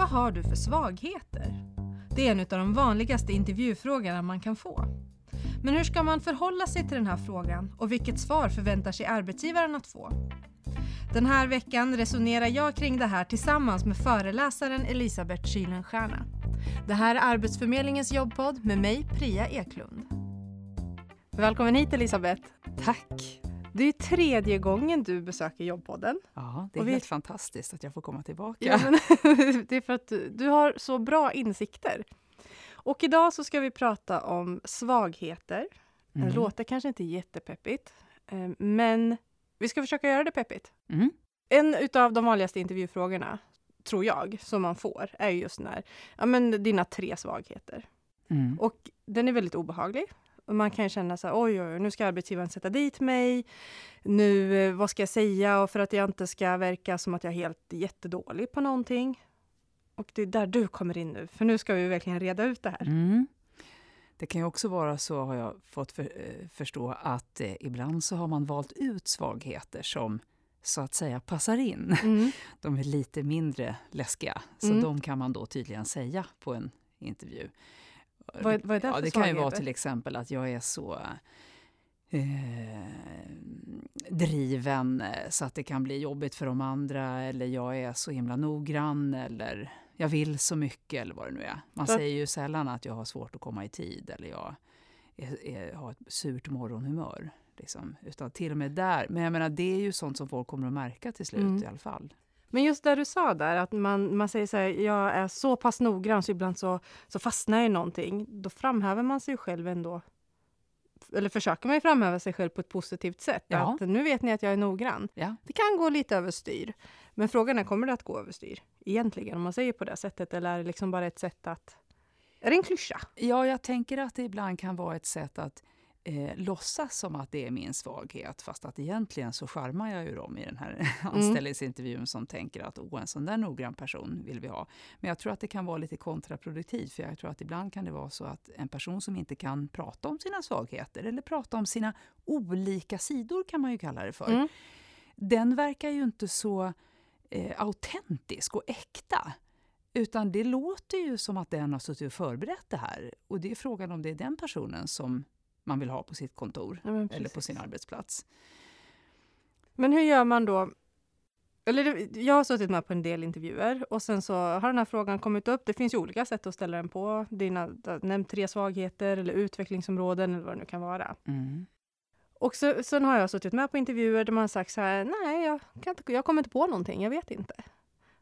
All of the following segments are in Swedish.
Vad har du för svagheter? Det är en av de vanligaste intervjufrågorna man kan få. Men hur ska man förhålla sig till den här frågan och vilket svar förväntar sig arbetsgivaren att få? Den här veckan resonerar jag kring det här tillsammans med föreläsaren Elisabeth Kylenstierna. Det här är Arbetsförmedlingens jobbpodd med mig, Priya Eklund. Välkommen hit Elisabeth! Tack! Det är tredje gången du besöker jobbpodden. Ja, det är vi- helt fantastiskt att jag får komma tillbaka. Ja, men det är för att du, har så bra insikter. Och idag så ska vi prata om svagheter. Det Mm. låter kanske inte jättepeppigt, eh, men vi ska försöka göra det peppigt. Mm. En utav de vanligaste intervjufrågorna, tror jag, som man får, är just den här, ja men dina tre svagheter. Mm. Och den är väldigt obehaglig. Och man kan känna så här, oj, oj, oj, nu ska arbetsgivaren sätta dit mig. Nu, eh, vad ska jag säga? Och för att jag inte ska verka som att jag är helt jättedålig på någonting. Och det är där du kommer in nu, för nu ska vi verkligen reda ut det här. Mm. Det kan ju också vara så, har jag fått för, eh, förstå, att eh, ibland så har man valt ut svagheter som så att säga passar in. Mm. De är lite mindre läskiga, så Mm. de kan man då tydligen säga på en intervju. Vad, vad är det ja, för det kan ju vara till exempel att jag är så eh, driven eh, så att det kan bli jobbigt för de andra eller jag är så himla noggrann eller jag vill så mycket eller vad det nu är. Man Så- säger ju sällan att jag har svårt att komma i tid eller jag är, är, har ett surt morgonhumör. Liksom. Utan till och med där. Men jag menar, det är ju sånt som folk kommer att märka till slut Mm. i alla fall. Men just det du sa där, att man, man säger så här, jag är så pass noggrann så ibland så, så fastnar jag i någonting. Då framhäver man sig själv ändå. Eller försöker man ju framhäva sig själv på ett positivt sätt. Ja. Att nu vet ni att jag är noggrann. Ja. Det kan gå lite överstyr. Men frågan är, kommer det att gå överstyr? Egentligen, om man säger på det sättet. Eller är det liksom bara ett sätt att... Är det en klyscha? Ja, jag tänker att det ibland kan vara ett sätt att eh, låtsas som att det är min svaghet fast att egentligen så charmar jag ju dem i den här anställningsintervjun som tänker att Åh, en sån där noggrann person vill vi ha. Men jag tror att det kan vara lite kontraproduktivt för jag tror att ibland kan det vara så att en person som inte kan prata om sina svagheter eller prata om sina olika sidor kan man ju kalla det för. Mm. Den verkar ju inte så eh, autentisk och äkta. Utan det låter ju som att den har suttit och förberett det här. Och det är frågan om det är den personen som man vill ha på sitt kontor Ja, eller på sin arbetsplats. Men hur gör man då? Eller jag har suttit med på en del intervjuer och sen så har den här frågan kommit upp. Det finns ju olika sätt att ställa den på. Dina, nämnt tre svagheter eller utvecklingsområden eller vad det nu kan vara. Mm. Och så, sen har jag suttit med på intervjuer där man har sagt så här, nej, jag, kan inte, jag kommer inte på någonting, jag vet inte.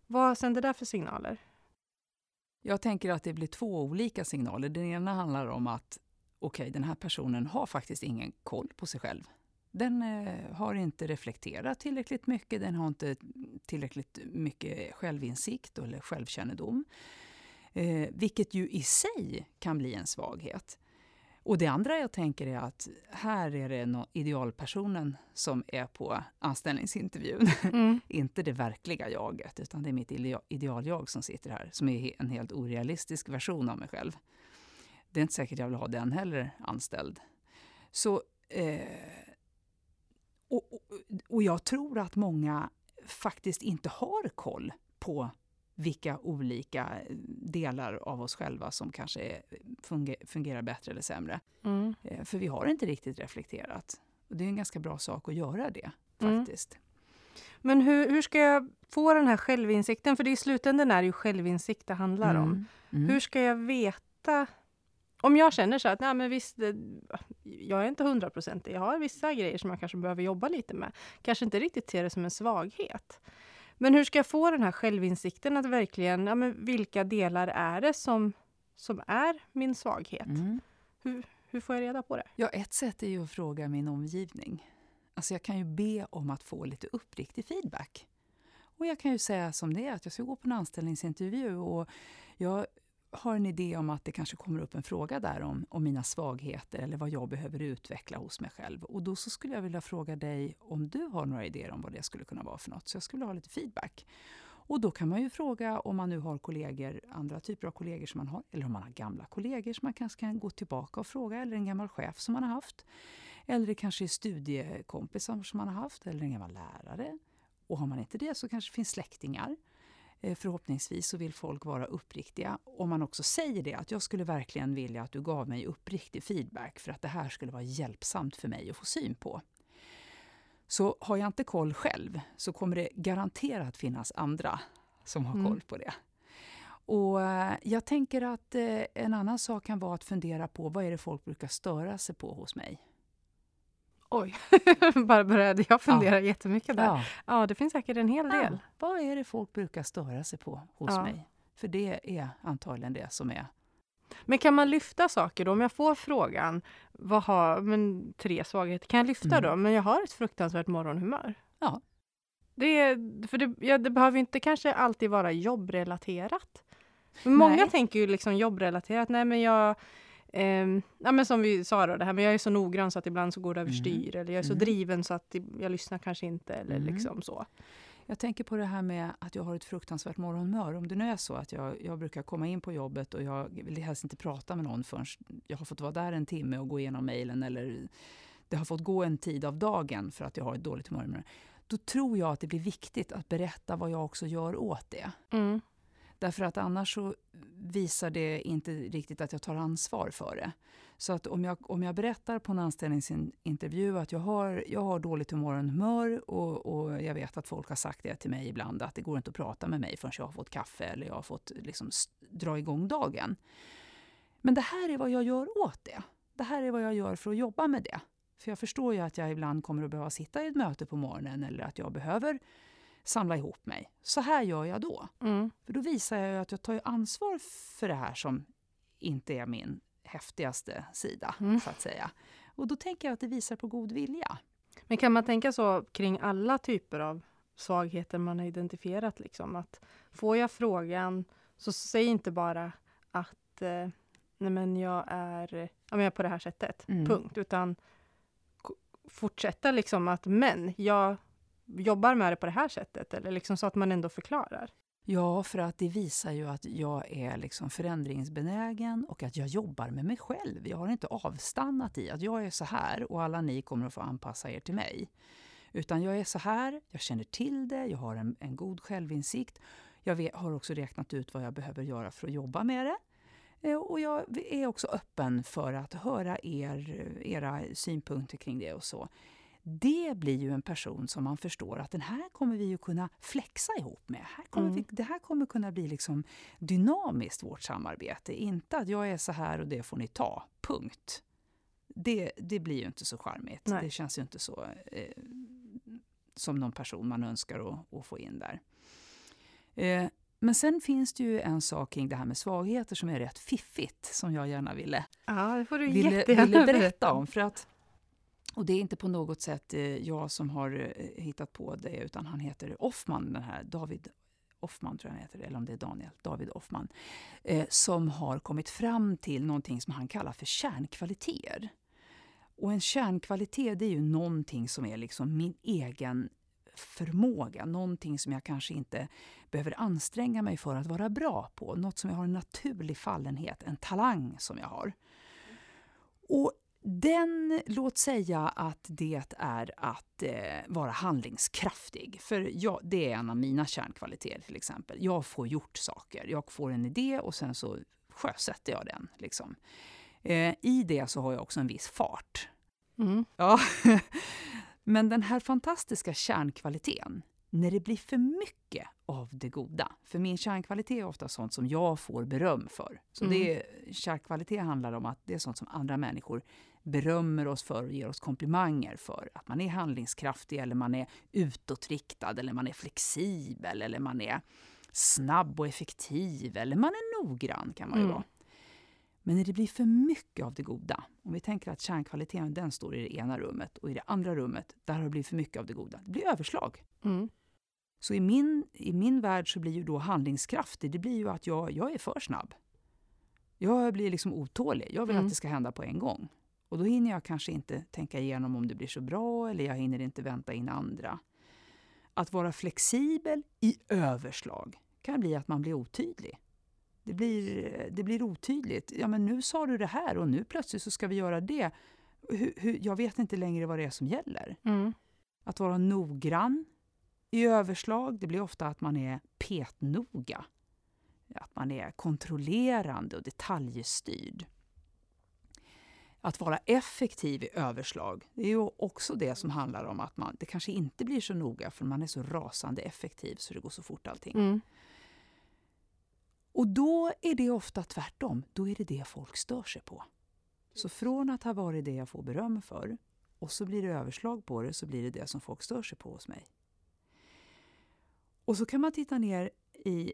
Vad sänder det där för signaler? Jag tänker att det blir två olika signaler. Den ena handlar om att okej, den här personen har faktiskt ingen koll på sig själv. Den eh, har inte reflekterat tillräckligt mycket, den har inte tillräckligt mycket självinsikt eller självkännedom. Eh, vilket ju i sig kan bli en svaghet. Och det andra jag tänker är att här är det nå- idealpersonen som är på anställningsintervjun. Mm. inte det verkliga jaget, utan det är mitt idea- idealjag som sitter här, som är en helt orealistisk version av mig själv. Det är inte säkert jag vill ha den heller anställd. Så, eh, och, och, och jag tror att många faktiskt inte har koll på vilka olika delar av oss själva som kanske fungerar bättre eller sämre. Mm. Eh, För vi har inte riktigt reflekterat. Och det är en ganska bra sak att göra det, Mm. faktiskt. Men hur, hur ska jag få den här självinsikten? För det i slutändan är det ju självinsikt det handlar om. Mm. Hur ska jag veta? Om jag känner så att nej, men visst, det, jag är inte hundraprocentig. Jag har vissa grejer som jag kanske behöver jobba lite med. Kanske inte riktigt ser det som en svaghet. Men hur ska jag få den här självinsikten att verkligen, ja, men vilka delar är det som, som är min svaghet? Mm. Hur får jag reda på det? Ja, ett sätt är ju att fråga min omgivning. Alltså jag kan ju be om att få lite uppriktig feedback. Och jag kan ju säga som det är, att jag ska gå på en anställningsintervju och jag har en idé om att det kanske kommer upp en fråga där om, om mina svagheter eller vad jag behöver utveckla hos mig själv. Och då så skulle jag vilja fråga dig om du har några idéer om vad det skulle kunna vara för något. Så jag skulle ha lite feedback. Och då kan man ju fråga om man nu har kollegor, andra typer av kollegor som man har, eller om man har gamla kollegor som man kanske kan gå tillbaka och fråga, eller en gammal chef som man har haft. Eller det kanske är studiekompisar som man har haft, eller en gammal lärare. Och har man inte det så kanske det finns släktingar. Eh, förhoppningsvis så vill folk vara uppriktiga. Om man också säger det, att jag skulle verkligen vilja att du gav mig uppriktig feedback för att det här skulle vara hjälpsamt för mig att få syn på. Så har jag inte koll själv så kommer det garanterat finnas andra som har mm. koll på det. Och eh, jag tänker att eh, en annan sak kan vara att fundera på vad är det folk brukar störa sig på hos mig. Oj, bara började jag fundera ja. jättemycket där. Ja. ja, det finns säkert en hel del. Ja. Vad är det folk brukar störa sig på hos ja. mig? För det är antagligen det som är... Men kan man lyfta saker då? Om jag får frågan, vad har, men tre svagheter, kan jag lyfta mm. då? Men jag har ett fruktansvärt morgonhumör. Ja. Det, för det, ja, det behöver inte kanske alltid vara jobbrelaterat. Många tänker ju liksom jobbrelaterat, nej men jag Um, ja, men som vi sa, då, det här, men jag är så noggrann så att ibland så går det överstyr. Mm. Eller jag är så mm. driven så att jag lyssnar kanske inte. Eller mm. liksom så. Jag tänker på det här med att jag har ett fruktansvärt morgonhumör. Om det nu är så att jag, jag brukar komma in på jobbet och jag vill helst inte prata med någon förrän jag har fått vara där en timme och gå igenom mejlen eller det har fått gå en tid av dagen för att jag har ett dåligt humör. Då tror jag att det blir viktigt att berätta vad jag också gör åt det. Mm. Därför att annars så visar det inte riktigt att jag tar ansvar för det. Så att om jag, om jag berättar på en anställningsintervju att jag har, jag har dåligt humör och, och jag vet att folk har sagt det till mig ibland att det går inte att prata med mig förrän jag har fått kaffe eller jag har fått liksom dra igång dagen. Men det här är vad jag gör åt det. Det här är vad jag gör för att jobba med det. För jag förstår ju att jag ibland kommer att behöva sitta i ett möte på morgonen eller att jag behöver samla ihop mig. Så här gör jag då. Mm. För då visar jag att jag tar ansvar för det här som inte är min häftigaste sida, mm. så att säga. Och då tänker jag att det visar på god vilja. Men kan man tänka så kring alla typer av svagheter man har identifierat? Liksom? Att får jag frågan, så säg inte bara att eh, nej men jag är, jag är på det här sättet, mm. punkt. Utan fortsätta liksom att men jag jobbar med det på det här sättet? Eller liksom så att man ändå förklarar? Ja, för att det visar ju att jag är liksom förändringsbenägen och att jag jobbar med mig själv. Jag har inte avstannat i att jag är så här och alla ni kommer att få anpassa er till mig. Utan jag är så här, jag känner till det, jag har en, en god självinsikt. Jag vet, har också räknat ut vad jag behöver göra för att jobba med det. Eh, och jag är också öppen för att höra er, era synpunkter kring det och så det blir ju en person som man förstår att den här kommer vi ju kunna flexa ihop med. Här kommer mm. vi, det här kommer kunna bli liksom dynamiskt, vårt samarbete. Inte att jag är så här och det får ni ta, punkt. Det, det blir ju inte så charmigt. Nej. Det känns ju inte så eh, som någon person man önskar att, att få in där. Eh, men sen finns det ju en sak kring det här med svagheter som är rätt fiffigt, som jag gärna ville, ja, det får du ville, ville berätta om. För att och det är inte på något sätt eh, jag som har eh, hittat på det, utan han heter Offman, den här David Offman, tror jag han heter, eller om det är Daniel, David Offman, eh, som har kommit fram till någonting som han kallar för kärnkvaliteter. Och en kärnkvalitet det är ju någonting som är liksom min egen förmåga, någonting som jag kanske inte behöver anstränga mig för att vara bra på, något som jag har en naturlig fallenhet, en talang som jag har. Och den, låt säga att det är att eh, vara handlingskraftig. För jag, det är en av mina kärnkvaliteter till exempel. Jag får gjort saker. Jag får en idé och sen så sjösätter jag den. Liksom. Eh, I det så har jag också en viss fart. Mm. Ja. Men den här fantastiska kärnkvaliteten, när det blir för mycket av det goda. För min kärnkvalitet är ofta sånt som jag får beröm för. Så mm. det, kärnkvalitet handlar om att det är sånt som andra människor berömmer oss för och ger oss komplimanger för. Att man är handlingskraftig eller man är utåtriktad eller man är flexibel eller man är snabb och effektiv eller man är noggrann kan man ju mm. vara. Men när det blir för mycket av det goda, om vi tänker att kärnkvaliteten den står i det ena rummet och i det andra rummet, där har det blivit för mycket av det goda. Det blir överslag. Mm. Så i min, i min värld så blir ju då handlingskraftig, det blir ju att jag, jag är för snabb. Jag blir liksom otålig. Jag vill mm. att det ska hända på en gång. Och då hinner jag kanske inte tänka igenom om det blir så bra eller jag hinner inte vänta in andra. Att vara flexibel i överslag kan bli att man blir otydlig. Det blir, det blir otydligt. Ja, men nu sa du det här och nu plötsligt så ska vi göra det. Hur, hur, jag vet inte längre vad det är som gäller. Mm. Att vara noggrann I överslag det blir ofta att man är petnoga. Att man är kontrollerande och detaljstyrd. Att vara effektiv i överslag, det är ju också det som handlar om att man, det kanske inte blir så noga för man är så rasande effektiv så det går så fort allting. Mm. Och då är det ofta tvärtom, då är det det folk stör sig på. Så från att ha varit det jag får beröm för och så blir det överslag på det så blir det det som folk stör sig på hos mig. Och så kan man titta ner i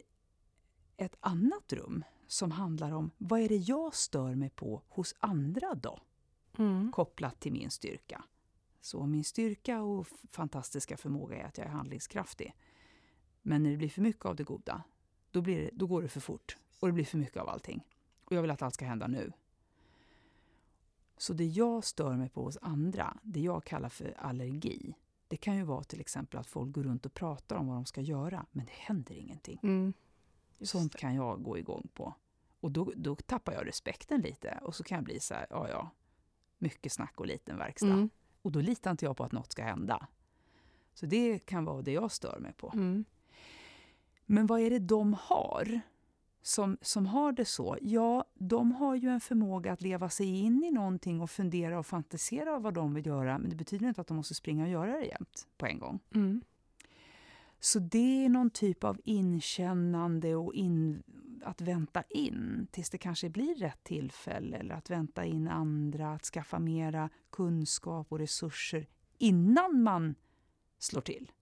ett annat rum som handlar om vad är det jag stör mig på hos andra då? Mm. Kopplat till min styrka. Så min styrka och fantastiska förmåga är att jag är handlingskraftig. Men när det blir för mycket av det goda, då, blir det, då går det för fort. Och det blir för mycket av allting. Och jag vill att allt ska hända nu. Så det jag stör mig på hos andra, det jag kallar för allergi, det kan ju vara till exempel att folk går runt och pratar om vad de ska göra, men det händer ingenting. Mm. Sånt kan jag gå igång på. Och då, då tappar jag respekten lite och så kan jag bli så här, ja ja, mycket snack och liten verkstad. Mm. Och då litar inte jag på att något ska hända. Så det kan vara det jag stör mig på. Mm. Men vad är det de har som, som har det så? Ja, de har ju en förmåga att leva sig in i någonting och fundera och fantisera vad de vill göra. Men det betyder inte att de måste springa och göra det jämt på en gång. Mm. Så det är någon typ av inkännande och in, att vänta in tills det kanske blir rätt tillfälle eller att vänta in andra, att skaffa mera kunskap och resurser innan man slår till.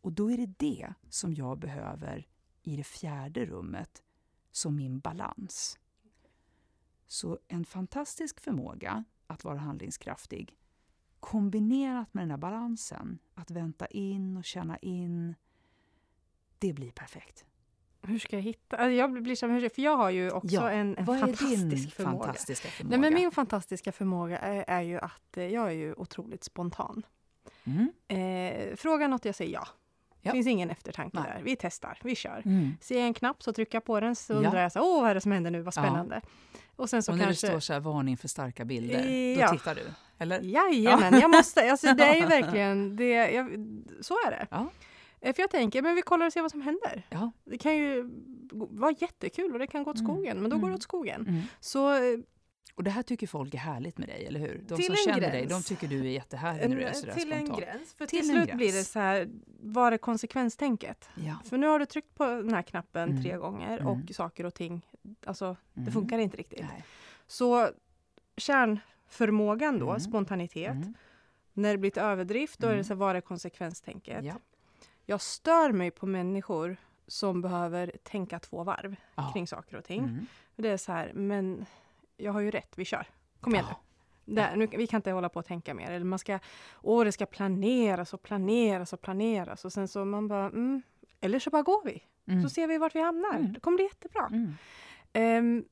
Och då är det det som jag behöver i det fjärde rummet som min balans. Så en fantastisk förmåga att vara handlingskraftig kombinerat med den här balansen, att vänta in och känna in, det blir perfekt. Hur ska jag hitta... Alltså jag blir så hur- för jag har ju också Ja, en, en fantastisk förmåga. fantastiska förmåga? Nej, men min fantastiska förmåga är, är ju att eh, jag är ju otroligt spontan. mm. Eh, fråga något, jag säger ja. Ja. finns ingen eftertanke Nej. där. Vi testar, vi kör. Mm. Ser jag en knapp så trycker jag på den så Ja. undrar jag så, åh vad är det som händer nu, vad Ja. spännande. Och sen så och när kanske... det står så här, varning för starka bilder, Ja. då tittar du? Eller? Jajamän, jag måste, alltså det är ju verkligen, det, jag, så är det. Ja. Eh, För jag tänker, men vi kollar och ser vad som händer. Ja. Det kan ju vara jättekul och det kan gå åt Mm. skogen, men då går det Mm. åt skogen. Mm. Så eh, Och det här tycker folk är härligt med dig, eller hur? De Till som en känner dig, de gräns. tycker du är jättehärlig när du är en, sådär till en spontan. gräns. För Till till, en slut gräns. blir det så här, var är konsekvenstänket? Ja. För nu har du tryckt på den här knappen Mm. tre gånger Mm. och saker och ting, alltså det Mm. funkar inte riktigt. Nej. Så kärnförmågan då, Mm. spontanitet, Mm. när det blir ett överdrift, då är Mm. det så här, var är konsekvenstänket? Ja. Jag stör mig på människor som behöver tänka två varv Ja. kring saker och ting. Mm. Det är så här, men jag har ju rätt, vi kör. Kom igen Ja. nu. Där, nu. Vi kan inte hålla på och tänka mer. Eller man ska, åh, det ska planeras och planeras och planeras. Och sen så man bara, mm, eller så bara går vi. Mm. Så ser vi vart vi hamnar. Mm. Det kommer bli jättebra. Ehm,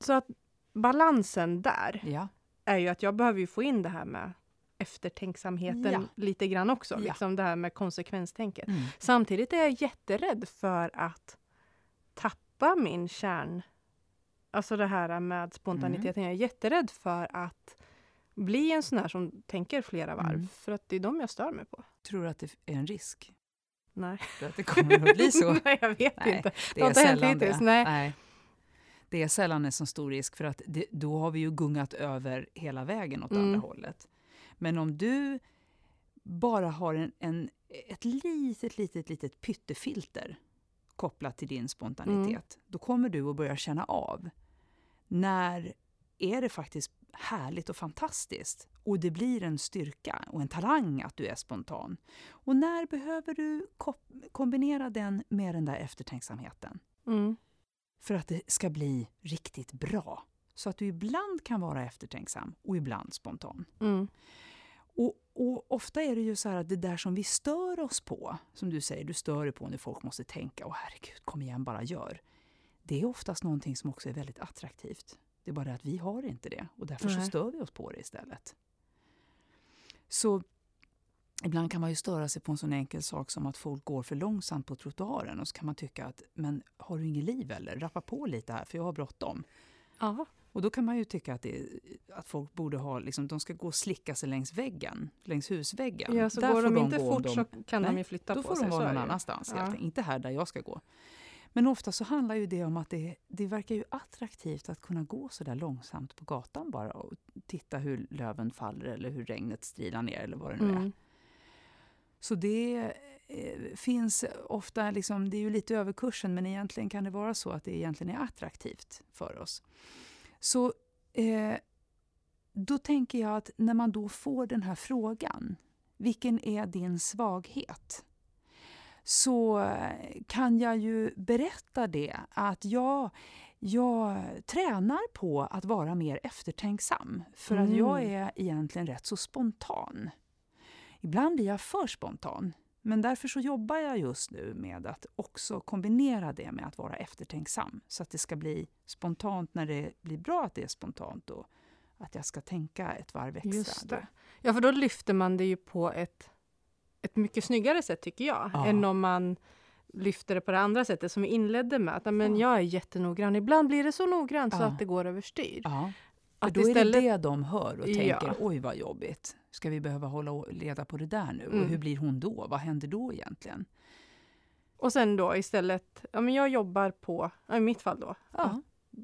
så att balansen där Ja. är ju att jag behöver ju få in det här med eftertänksamheten Ja. lite grann också. Ja. Liksom det här med konsekvenstänket. Mm. Samtidigt är jag jätterädd för att tappa min kärn... Alltså det här med spontaniteten. Mm. Jag är jätterädd för att bli en sån här som tänker flera varv. Mm. För att det är de jag stör mig på. Tror du att det är en risk? Nej. För att det kommer att bli så? Nej, jag vet Nej, inte. Det har är inte hänt sällan det. hittills, nej. Det är sällan en så stor risk för att det, då har vi ju gungat över hela vägen åt Mm. andra hållet. Men om du bara har en, en, ett litet, litet, litet pyttefilter kopplat till din spontanitet, då kommer du att börja känna av när är det faktiskt härligt och fantastiskt och det blir en styrka och en talang att du är spontan. Och när behöver du kombinera den med den där eftertänksamheten? Mm. för att det ska bli riktigt bra. Så att du ibland kan vara eftertänksam och ibland spontan. Mm. Och, och ofta är det ju så att det där som vi stör oss på, som du säger, du stör dig på när folk måste tänka, åh herregud, kom igen, bara gör. Det är oftast någonting som också är väldigt attraktivt. Det är bara det att vi har inte det och därför så stör vi oss på det istället. Så ibland kan man ju störa sig på en sån enkel sak som att folk går för långsamt på trottoaren och så kan man tycka att, men har du inget liv eller? Rappa på lite här för jag har bråttom. Ja. Och då kan man ju tycka att, det, att folk borde ha, liksom, de ska gå och slicka sig längs väggen, längs husväggen. Ja, så Där går de får inte fort de- så kan Nej, de ju flytta Då på får sig. de så vara är någon annanstans, Ja. helt inte här där jag ska gå. Men ofta så handlar ju det om att det, det verkar ju attraktivt att kunna gå så där långsamt på gatan bara och titta hur löven faller eller hur regnet strilar ner eller vad det nu är. Mm. Så det eh, finns ofta, liksom, det är ju lite över kursen, men egentligen kan det vara så att det egentligen är attraktivt för oss. Så eh, då tänker jag att när man då får den här frågan, vilken är din svaghet? Så kan jag ju berätta det att jag, jag tränar på att vara mer eftertänksam. För att Mm. jag är egentligen rätt så spontan. Ibland blir jag för spontan. Men därför så jobbar jag just nu med att också kombinera det med att vara eftertänksam. Så att det ska bli spontant när det blir bra att det är spontant och att jag ska tänka ett varv extra. Just det. Ja, för då lyfter man det ju på ett, ett mycket snyggare sätt tycker jag, Ja. än om man lyfter det på det andra sättet som vi inledde med. Att, "Nej, men Ja. Jag är jättenoggrann. Ibland blir det så noggrant så Ja. att det går överstyr. Ja, Att då är istället- det det de hör och Ja. tänker oj vad jobbigt. Ska vi behöva hålla leda på det där nu? Mm. Och hur blir hon då? Vad händer då egentligen? Och sen då istället, ja men jag jobbar på, ja, i mitt fall då, Ja.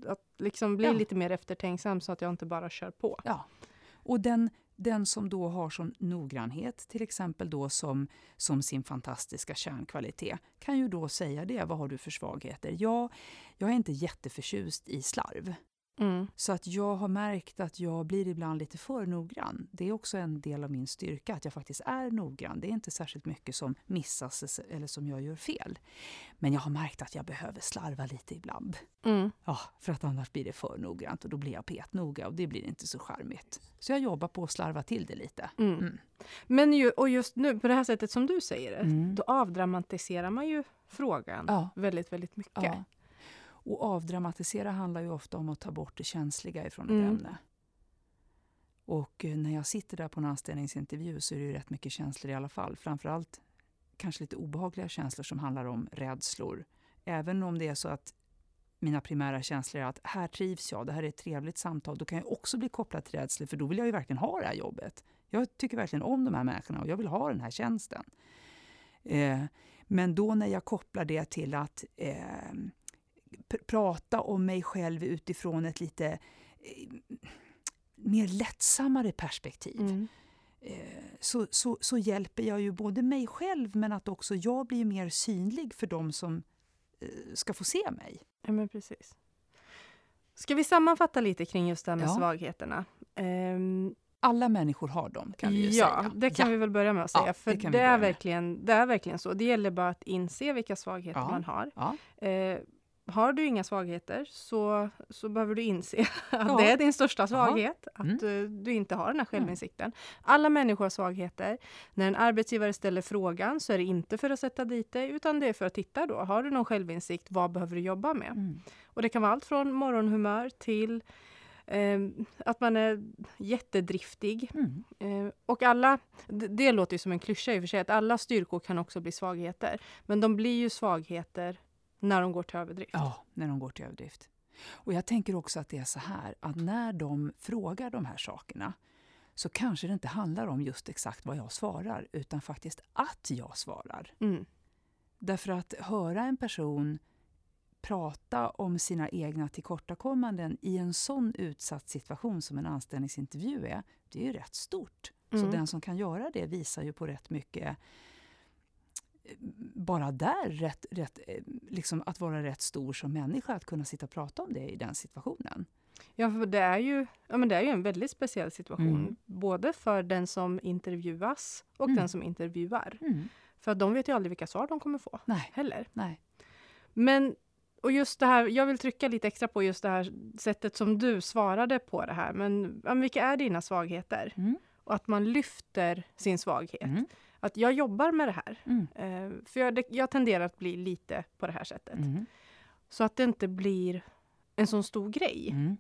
att liksom bli Ja. lite mer eftertänksam så att jag inte bara kör på. Ja. Och den, den som då har sån noggrannhet, till exempel då som, som sin fantastiska kärnkvalitet, kan ju då säga det. Vad har du för svagheter? Ja, jag är inte jätteförtjust i slarv. Mm. Så att jag har märkt att jag blir ibland lite för noggrann. Det är också en del av min styrka, att jag faktiskt är noggrann. Det är inte särskilt mycket som missas eller som jag gör fel. Men jag har märkt att jag behöver slarva lite ibland. Mm. Ja, för att annars blir det för noggrant och då blir jag petnoga och det blir inte så charmigt. Så jag jobbar på att slarva till det lite. Mm. Mm. Men ju, och just nu, på det här sättet som du säger det, Mm. då avdramatiserar man ju frågan Ja. väldigt, väldigt mycket. Ja. Och avdramatisera handlar ju ofta om att ta bort det känsliga ifrån ett Mm. ämne. Och eh, när jag sitter där på en anställningsintervju så är det ju rätt mycket känslor i alla fall. Framförallt kanske lite obehagliga känslor som handlar om rädslor. Även om det är så att mina primära känslor är att här trivs jag, det här är ett trevligt samtal. Då kan jag också bli kopplad till rädslor för då vill jag ju verkligen ha det här jobbet. Jag tycker verkligen om de här människorna och jag vill ha den här tjänsten. Eh, men då när jag kopplar det till att eh, pr- prata om mig själv utifrån ett lite eh, mer lättsammare perspektiv Mm. eh, så, så, så hjälper jag ju både mig själv men att också jag blir mer synlig för de som eh, ska få se mig. Ja, men precis. Ska vi sammanfatta lite kring just det här med Ja. svagheterna? Ehm, Alla människor har dem kan vi ju ja, säga. det kan ja. vi väl börja med att Ja, säga. för det det, är verkligen, det är verkligen så. Det gäller bara att inse vilka svagheter Ja. man har. Ja. Eh, har du inga svagheter så, så behöver du inse att Ja. det är din största svaghet. Mm. Att eh, du inte har den här självinsikten. Alla människor har svagheter. När en arbetsgivare ställer frågan så är det inte för att sätta dit dig utan det är för att titta då. Har du någon självinsikt? Vad behöver du jobba med? Mm. Och det kan vara allt från morgonhumör till eh, att man är jättedriftig. Mm. Eh, och alla, det, det låter ju som en klyscha i och för sig, att alla styrkor kan också bli svagheter. Men de blir ju svagheter när de går till överdrift. Ja, när de går till överdrift. Och jag tänker också att det är så här att när de frågar de här sakerna så kanske det inte handlar om just exakt vad jag svarar utan faktiskt att jag svarar. Mm. Därför att höra en person prata om sina egna tillkortakommanden i en sån utsatt situation som en anställningsintervju är, det är ju rätt stort. Mm. Så den som kan göra det visar ju på rätt mycket bara där, rätt, rätt, eh, liksom att vara rätt stor som människa, att kunna sitta och prata om det i den situationen. Ja, för det är, ju, ja, men det är ju en väldigt speciell situation. Mm. Både för den som intervjuas och Mm. den som intervjuar. Mm. För de vet ju aldrig vilka svar de kommer få Nej, heller. nej. Men och just det här, jag vill trycka lite extra på just det här sättet som du svarade på det här. Men, men vilka är dina svagheter? Mm. Och att man lyfter sin svaghet. Att jag jobbar med det här. Mm. Eh, för jag, jag tenderar att bli lite på det här sättet. Mm. Så att det inte blir en sån stor grej. Mm.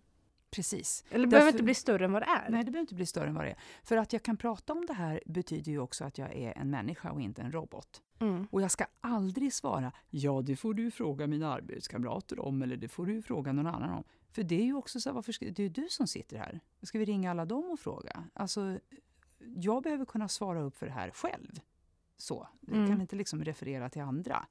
Precis. Eller det behöver Därför- inte bli större än vad det är. Nej, det behöver inte bli större än vad det är. För att jag kan prata om det här betyder ju också att jag är en människa och inte en robot. Mm. Och jag ska aldrig svara ja, det får du fråga mina arbetskamrater om eller det får du fråga någon annan om. För det är ju också så här, varför ska, det är ju du som sitter här. Ska vi ringa alla dem och fråga? Alltså, jag behöver kunna svara upp för det här själv. Så, Mm. kan inte liksom referera till andra.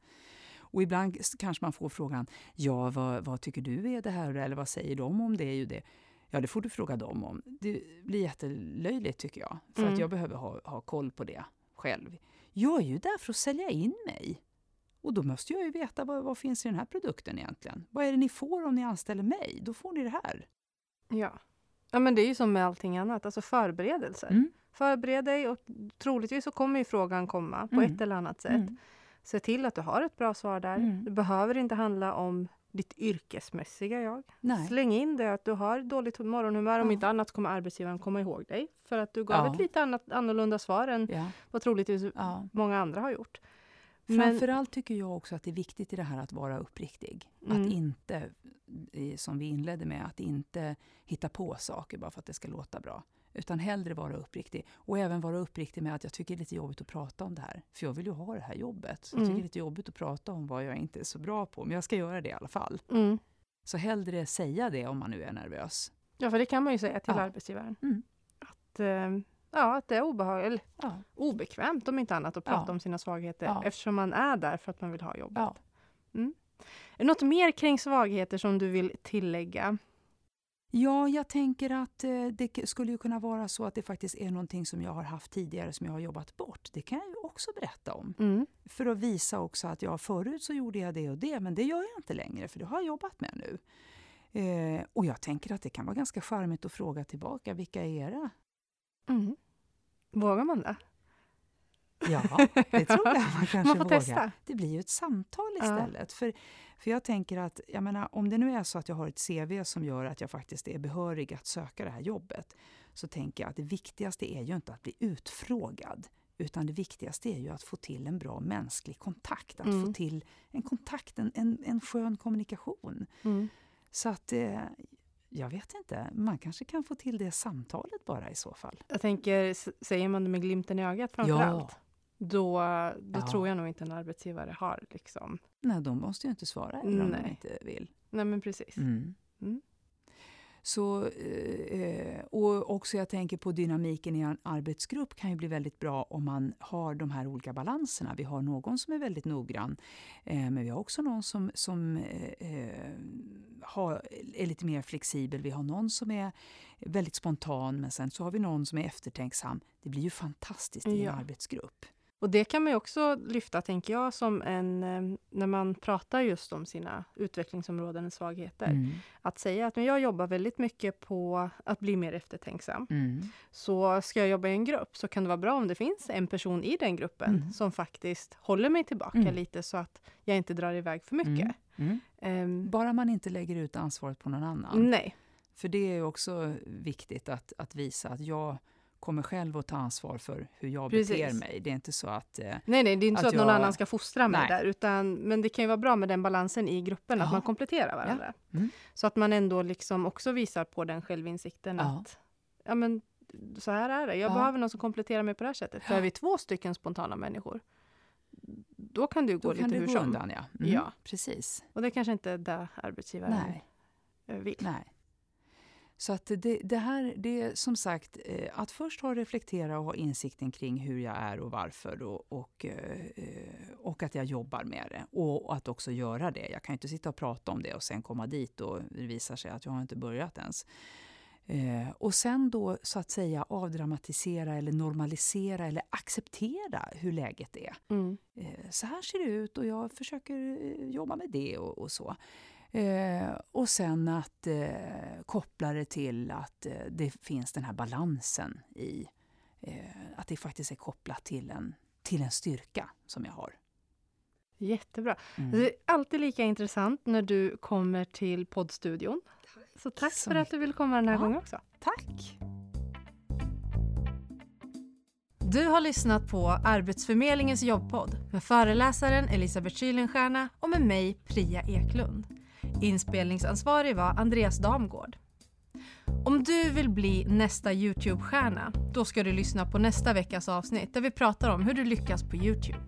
Och ibland kanske man får frågan, ja vad, vad tycker du är det här eller vad säger de om det är ju det. Ja, det får du fråga dem om. Det blir jättelöjligt tycker jag. För Mm. att jag behöver ha, ha koll på det själv. Jag är ju där för att sälja in mig. Och då måste jag ju veta vad, vad finns i den här produkten egentligen. Vad är det ni får om ni anställer mig? Då får ni det här. Ja. ja, men det är ju som med allting annat, alltså förberedelser. Mm. Förbered dig och troligtvis så kommer ju frågan komma på Mm. ett eller annat sätt. Mm. Se till att du har ett bra svar där. Mm. Det behöver inte handla om ditt yrkesmässiga jag. Nej. Släng in det att du har dåligt morgonhumör. Om Ja. inte annat kommer arbetsgivaren komma ihåg dig. För att du gav Ja. ett lite annat, annorlunda svar än Ja. vad troligtvis Ja. många andra har gjort. Men, Framförallt tycker jag också att det är viktigt i det här att vara uppriktig. Mm. Att inte, som vi inledde med, att inte hitta på saker bara för att det ska låta bra. Utan hellre vara uppriktig. Och även vara uppriktig med att jag tycker det är lite jobbigt att prata om det här. För jag vill ju ha det här jobbet. Så jag Mm. tycker det är lite jobbigt att prata om vad jag inte är så bra på. Men jag ska göra det i alla fall. mm. Så hellre säga det om man nu är nervös. Ja, för det kan man ju säga till Ja. arbetsgivaren. Mm. Att, eh, ja, att det är obehagligt, Ja. obekvämt om inte annat att prata Ja. om sina svagheter eftersom man är där för att man vill ha jobb. Ja. Är det något mer kring svagheter som du vill tillägga? Ja, jag tänker att eh, det skulle ju kunna vara så att det faktiskt är någonting som jag har haft tidigare som jag har jobbat bort. Det kan jag ju också berätta om. Mm. För att visa också att ja, förut så gjorde jag det och det, men det gör jag inte längre för det har jag jobbat med nu. Eh, och jag tänker att det kan vara ganska charmigt att fråga tillbaka, vilka är era? Mm. Vågar man det? Ja, det tror jag man kanske Man får vågar. testa. Det blir ju ett samtal Ja. istället. För, för jag tänker att, jag menar, om det nu är så att jag har ett CV som gör att jag faktiskt är behörig att söka det här jobbet, så tänker jag att det viktigaste är ju inte att bli utfrågad, utan det viktigaste är ju att få till en bra mänsklig kontakt, att Mm. få till en kontakt, en, en, en skön kommunikation. Mm. Så att, eh, jag vet inte, man kanske kan få till det samtalet bara i så fall. Jag tänker, säger man det med glimten i ögat framför Ja. allt, då, då Ja. tror jag nog inte en arbetsgivare har liksom. Nej, de måste ju inte svara även om de inte vill. Nej men precis. Mm. Mm. Så, eh, och också jag tänker på dynamiken i en arbetsgrupp kan ju bli väldigt bra om man har de här olika balanserna. Vi har någon som är väldigt noggrann, eh, men vi har också någon som, som eh, eh, har, är lite mer flexibel. Vi har någon som är väldigt spontan, men sen så har vi någon som är eftertänksam. Det blir ju fantastiskt i Ja. en arbetsgrupp. Och det kan man också lyfta, tänker jag, som en, eh, när man pratar just om sina utvecklingsområden och svagheter. Mm. Att säga att men jag jobbar väldigt mycket på att bli mer eftertänksam. Mm. Så ska jag jobba i en grupp så kan det vara bra om det finns en person i den gruppen Mm. som faktiskt håller mig tillbaka Mm. lite så att jag inte drar iväg för mycket. Ehm, Bara man inte lägger ut ansvaret på någon annan. nej, För det är också viktigt att, att visa att jag kommer själv att ta ansvar för hur jag Precis. beter mig. Det är inte så att... Eh, nej, nej, det är inte så Att att någon jag- annan ska fostra mig Nej. där, utan, men det kan ju vara bra med den balansen i gruppen, att Ja. man kompletterar varandra. Mm. Så att man ändå liksom också visar på den självinsikten Ja. att ja, men, så här är det, jag Ja. behöver någon som kompletterar mig på det här sättet. För Ja. är vi två stycken spontana människor, då kan ju gå då lite kan hur du gå som. undan, ja. Mm, Ja. Precis. Och det kanske inte är det arbetsgivaren Nej. eh, vill. Nej. Så att det, det här, det är som sagt eh, att först ha reflektera och ha insikten kring hur jag är och varför och, och, eh, och att jag jobbar med det. Och att också göra det. Jag kan ju inte sitta och prata om det och sen komma dit och det visar sig att jag har inte börjat ens. Eh, och sen då så att säga avdramatisera eller normalisera eller acceptera hur läget är. Mm. Eh, så här ser det ut och jag försöker jobba med det och, och så. Eh, och sen att eh, koppla det till att eh, det finns den här balansen i eh, att det faktiskt är kopplat till en, till en styrka som jag har. Jättebra. Mm. Det är alltid lika intressant när du kommer till poddstudion. Så tack så för att du vill komma den här Ja. gången också. Tack! Du har lyssnat på Arbetsförmedlingens jobbpodd med föreläsaren Elisabeth Kylenstierna och med mig Priya Eklund. Inspelningsansvarig var Andreas Damgård. Om du vill bli nästa Youtube-stjärna, då ska du lyssna på nästa veckas avsnitt där vi pratar om hur du lyckas på Youtube.